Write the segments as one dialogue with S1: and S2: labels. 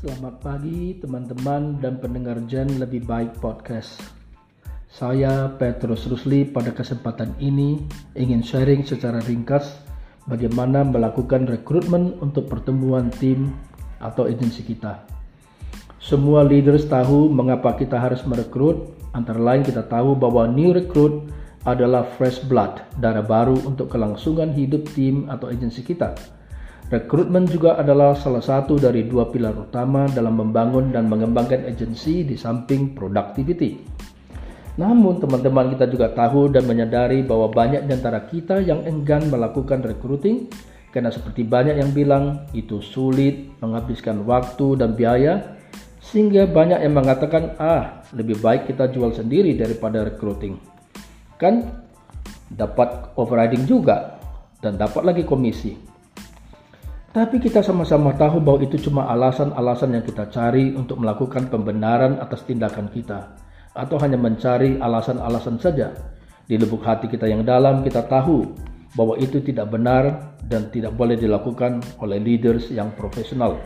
S1: Selamat pagi teman-teman dan pendengar Gen Lebih Baik Podcast. Saya Petrus Rusli pada kesempatan ini ingin sharing secara ringkas bagaimana melakukan rekrutmen untuk pertemuan tim atau agensi kita. Semua leaders tahu mengapa kita harus merekrut, antara lain kita tahu bahwa new recruit adalah fresh blood, darah baru untuk kelangsungan hidup tim atau agensi kita. Rekrutmen juga adalah salah satu dari dua pilar utama dalam membangun dan mengembangkan agensi di samping productivity. Namun teman-teman kita juga tahu dan menyadari bahwa banyak di antara kita yang enggan melakukan recruiting karena seperti banyak yang bilang itu sulit, menghabiskan waktu dan biaya sehingga banyak yang mengatakan ah lebih baik kita jual sendiri daripada recruiting. Kan dapat overriding juga dan dapat lagi komisi. Tapi kita sama-sama tahu bahwa itu cuma alasan-alasan yang kita cari untuk melakukan pembenaran atas tindakan kita, atau hanya mencari alasan-alasan saja. Di lubuk hati kita yang dalam, kita tahu bahwa itu tidak benar dan tidak boleh dilakukan oleh leaders yang profesional.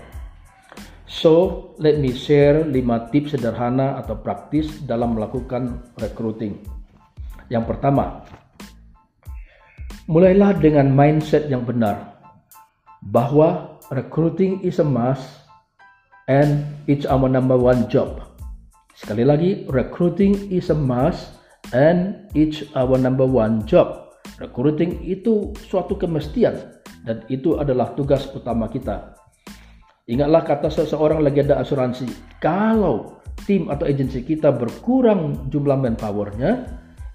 S1: So, let me share 5 tips sederhana atau praktis dalam melakukan recruiting. Yang pertama, mulailah dengan mindset yang benar bahwa recruiting is a must and it's our number one job. Sekali lagi, recruiting is a must and it's our number one job. Recruiting itu suatu kemestian dan itu adalah tugas utama kita. Ingatlah kata seseorang legenda asuransi, kalau tim atau agensi kita berkurang jumlah manpowernya,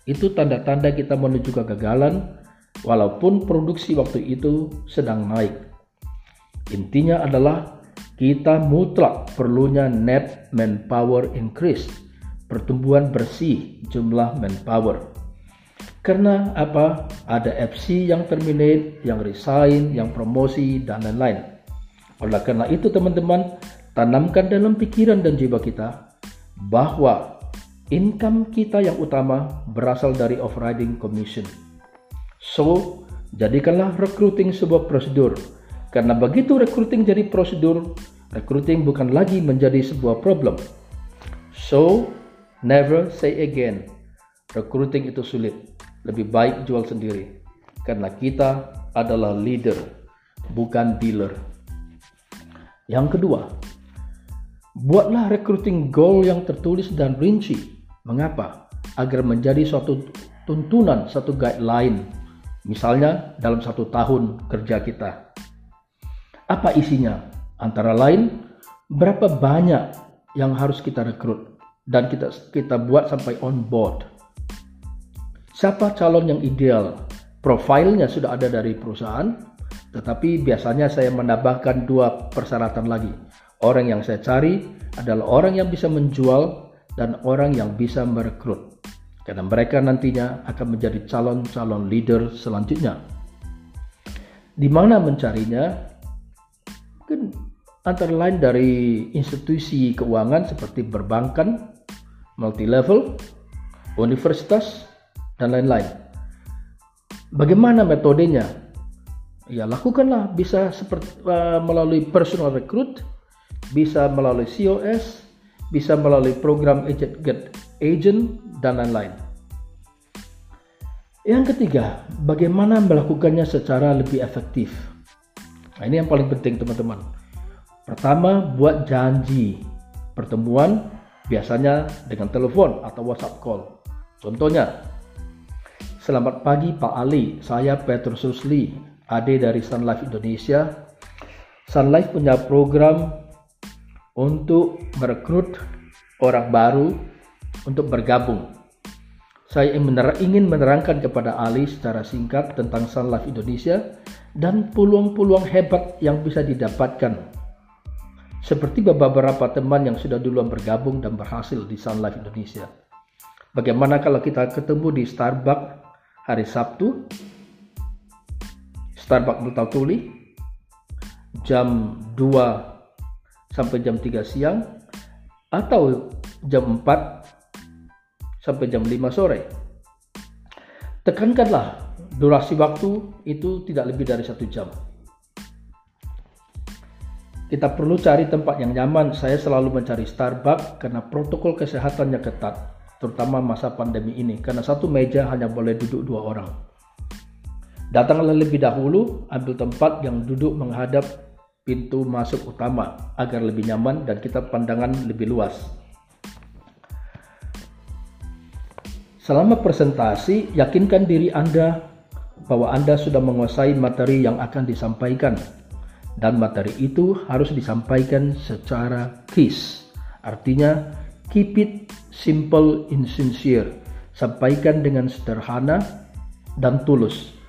S1: itu tanda-tanda kita menuju kegagalan walaupun produksi waktu itu sedang naik. Intinya adalah kita mutlak perlunya net manpower increase, pertumbuhan bersih jumlah manpower. Karena apa? Ada FC yang terminate, yang resign, yang promosi, dan lain-lain. Oleh karena itu teman-teman, tanamkan dalam pikiran dan jiwa kita bahwa income kita yang utama berasal dari overriding commission. So, jadikanlah recruiting sebuah prosedur karena begitu recruiting jadi prosedur, recruiting bukan lagi menjadi sebuah problem. So, never say again, recruiting itu sulit. Lebih baik jual sendiri. Karena kita adalah leader, bukan dealer. Yang kedua, buatlah recruiting goal yang tertulis dan rinci. Mengapa? Agar menjadi suatu tuntunan, satu guideline. Misalnya dalam satu tahun kerja kita apa isinya? Antara lain, berapa banyak yang harus kita rekrut dan kita kita buat sampai on board. Siapa calon yang ideal? Profilnya sudah ada dari perusahaan, tetapi biasanya saya menambahkan dua persyaratan lagi. Orang yang saya cari adalah orang yang bisa menjual dan orang yang bisa merekrut. Karena mereka nantinya akan menjadi calon-calon leader selanjutnya. Di mana mencarinya? Antara lain dari institusi keuangan seperti perbankan, multi level, universitas, dan lain-lain. Bagaimana metodenya? Ya lakukanlah bisa seperti uh, melalui personal recruit, bisa melalui COS, bisa melalui program agent get agent dan lain-lain. Yang ketiga, bagaimana melakukannya secara lebih efektif? Nah, ini yang paling penting teman-teman. Pertama, buat janji pertemuan biasanya dengan telepon atau WhatsApp call. Contohnya, Selamat pagi Pak Ali, saya Petrus Rusli, AD dari Sun Life Indonesia. Sun Life punya program untuk merekrut orang baru untuk bergabung. Saya ingin menerangkan kepada Ali secara singkat tentang Sun Life Indonesia dan peluang-peluang hebat yang bisa didapatkan. Seperti beberapa teman yang sudah duluan bergabung dan berhasil di Sun Life Indonesia. Bagaimana kalau kita ketemu di Starbucks hari Sabtu? Starbucks Brutal Tuli jam 2 sampai jam 3 siang atau jam 4 sampai jam 5 sore. Tekankanlah durasi waktu itu tidak lebih dari satu jam. Kita perlu cari tempat yang nyaman. Saya selalu mencari Starbucks karena protokol kesehatannya ketat, terutama masa pandemi ini. Karena satu meja hanya boleh duduk dua orang. Datanglah lebih dahulu, ambil tempat yang duduk menghadap pintu masuk utama agar lebih nyaman dan kita pandangan lebih luas. Selama presentasi, yakinkan diri Anda bahwa Anda sudah menguasai materi yang akan disampaikan dan materi itu harus disampaikan secara KISS. Artinya, keep it simple and sincere. Sampaikan dengan sederhana dan tulus.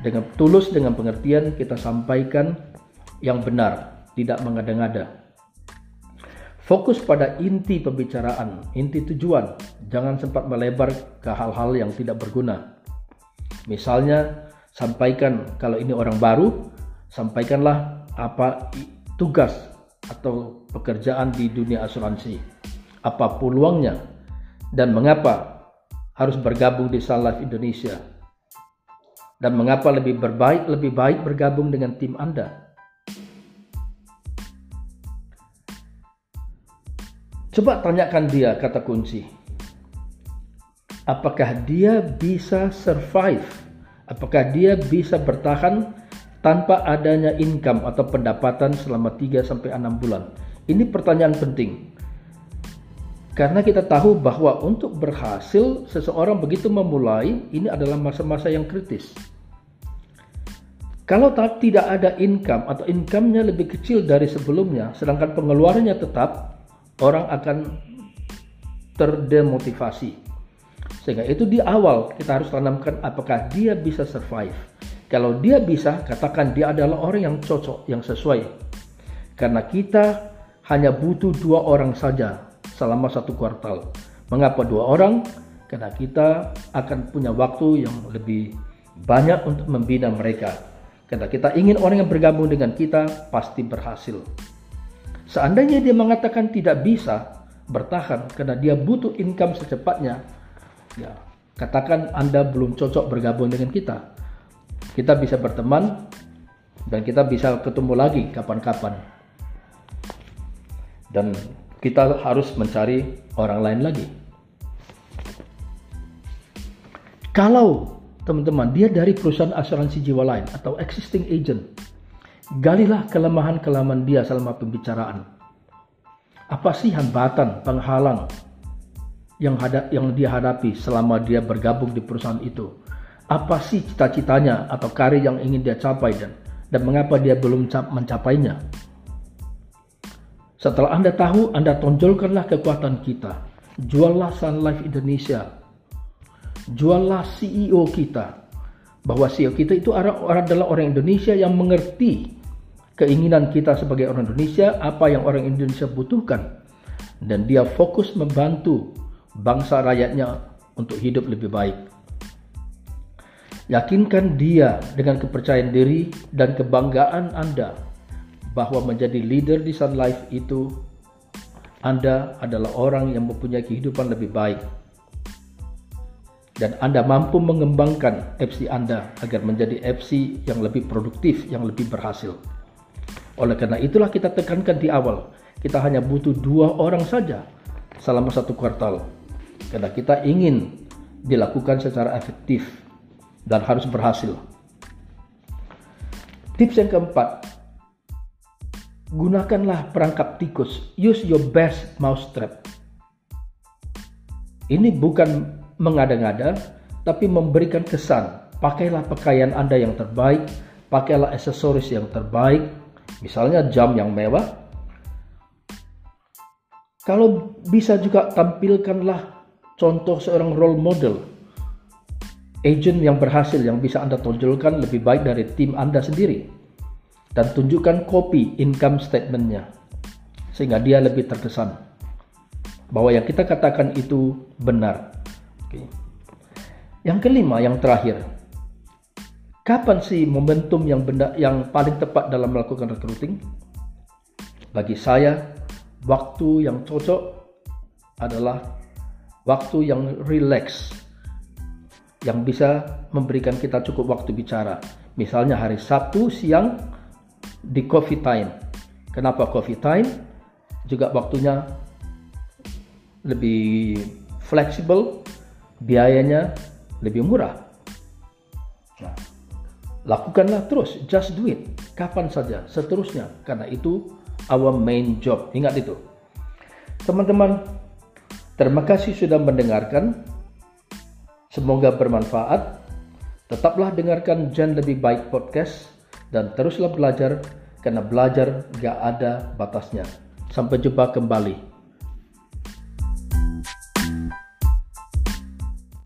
S1: Dengan tulus dengan pengertian kita sampaikan yang benar, tidak mengada-ngada. Fokus pada inti pembicaraan, inti tujuan. Jangan sempat melebar ke hal-hal yang tidak berguna. Misalnya, sampaikan kalau ini orang baru, sampaikanlah apa tugas atau pekerjaan di dunia asuransi, apa peluangnya, dan mengapa harus bergabung di Sun Life Indonesia, dan mengapa lebih berbaik lebih baik bergabung dengan tim Anda. Coba tanyakan dia kata kunci. Apakah dia bisa survive? Apakah dia bisa bertahan tanpa adanya income atau pendapatan selama 3 sampai 6 bulan? Ini pertanyaan penting. Karena kita tahu bahwa untuk berhasil seseorang begitu memulai ini adalah masa-masa yang kritis. Kalau tidak ada income atau income-nya lebih kecil dari sebelumnya, sedangkan pengeluarannya tetap, orang akan terdemotivasi. Sehingga itu di awal kita harus tanamkan apakah dia bisa survive. Kalau dia bisa, katakan dia adalah orang yang cocok, yang sesuai. Karena kita hanya butuh dua orang saja selama satu kuartal. Mengapa dua orang? Karena kita akan punya waktu yang lebih banyak untuk membina mereka. Karena kita ingin orang yang bergabung dengan kita pasti berhasil. Seandainya dia mengatakan tidak bisa bertahan karena dia butuh income secepatnya, ya katakan Anda belum cocok bergabung dengan kita kita bisa berteman dan kita bisa ketemu lagi kapan-kapan. Dan kita harus mencari orang lain lagi. Kalau teman-teman dia dari perusahaan asuransi jiwa lain atau existing agent, galilah kelemahan-kelemahan dia selama pembicaraan. Apa sih hambatan, penghalang yang, hadap, yang dia hadapi selama dia bergabung di perusahaan itu? Apa sih cita-citanya atau karir yang ingin dia capai dan dan mengapa dia belum mencapainya. Setelah Anda tahu, Anda tonjolkanlah kekuatan kita. Juallah Sun Life Indonesia. Juallah CEO kita. Bahwa CEO kita itu adalah orang Indonesia yang mengerti keinginan kita sebagai orang Indonesia, apa yang orang Indonesia butuhkan. Dan dia fokus membantu bangsa rakyatnya untuk hidup lebih baik. Yakinkan dia dengan kepercayaan diri dan kebanggaan Anda bahwa menjadi leader di Sun Life itu Anda adalah orang yang mempunyai kehidupan lebih baik. Dan Anda mampu mengembangkan FC Anda agar menjadi FC yang lebih produktif, yang lebih berhasil. Oleh karena itulah kita tekankan di awal, kita hanya butuh dua orang saja selama satu kuartal. Karena kita ingin dilakukan secara efektif dan harus berhasil. Tips yang keempat, gunakanlah perangkap tikus. Use your best mousetrap. Ini bukan mengada-ngada, tapi memberikan kesan. Pakailah pakaian Anda yang terbaik, pakailah aksesoris yang terbaik, misalnya jam yang mewah. Kalau bisa juga tampilkanlah contoh seorang role model agent yang berhasil yang bisa Anda tonjolkan lebih baik dari tim Anda sendiri. Dan tunjukkan kopi income statementnya. Sehingga dia lebih terkesan. Bahwa yang kita katakan itu benar. Oke. Yang kelima, yang terakhir. Kapan sih momentum yang benda, yang paling tepat dalam melakukan recruiting? Bagi saya, waktu yang cocok adalah waktu yang relax yang bisa memberikan kita cukup waktu bicara. Misalnya hari Sabtu siang di coffee time. Kenapa coffee time? Juga waktunya lebih fleksibel, biayanya lebih murah. Nah, lakukanlah terus, just do it, kapan saja, seterusnya, karena itu our main job. Ingat itu. Teman-teman, terima kasih sudah mendengarkan. Semoga bermanfaat. Tetaplah dengarkan Jan Lebih Baik Podcast dan teruslah belajar karena belajar gak ada batasnya. Sampai jumpa kembali.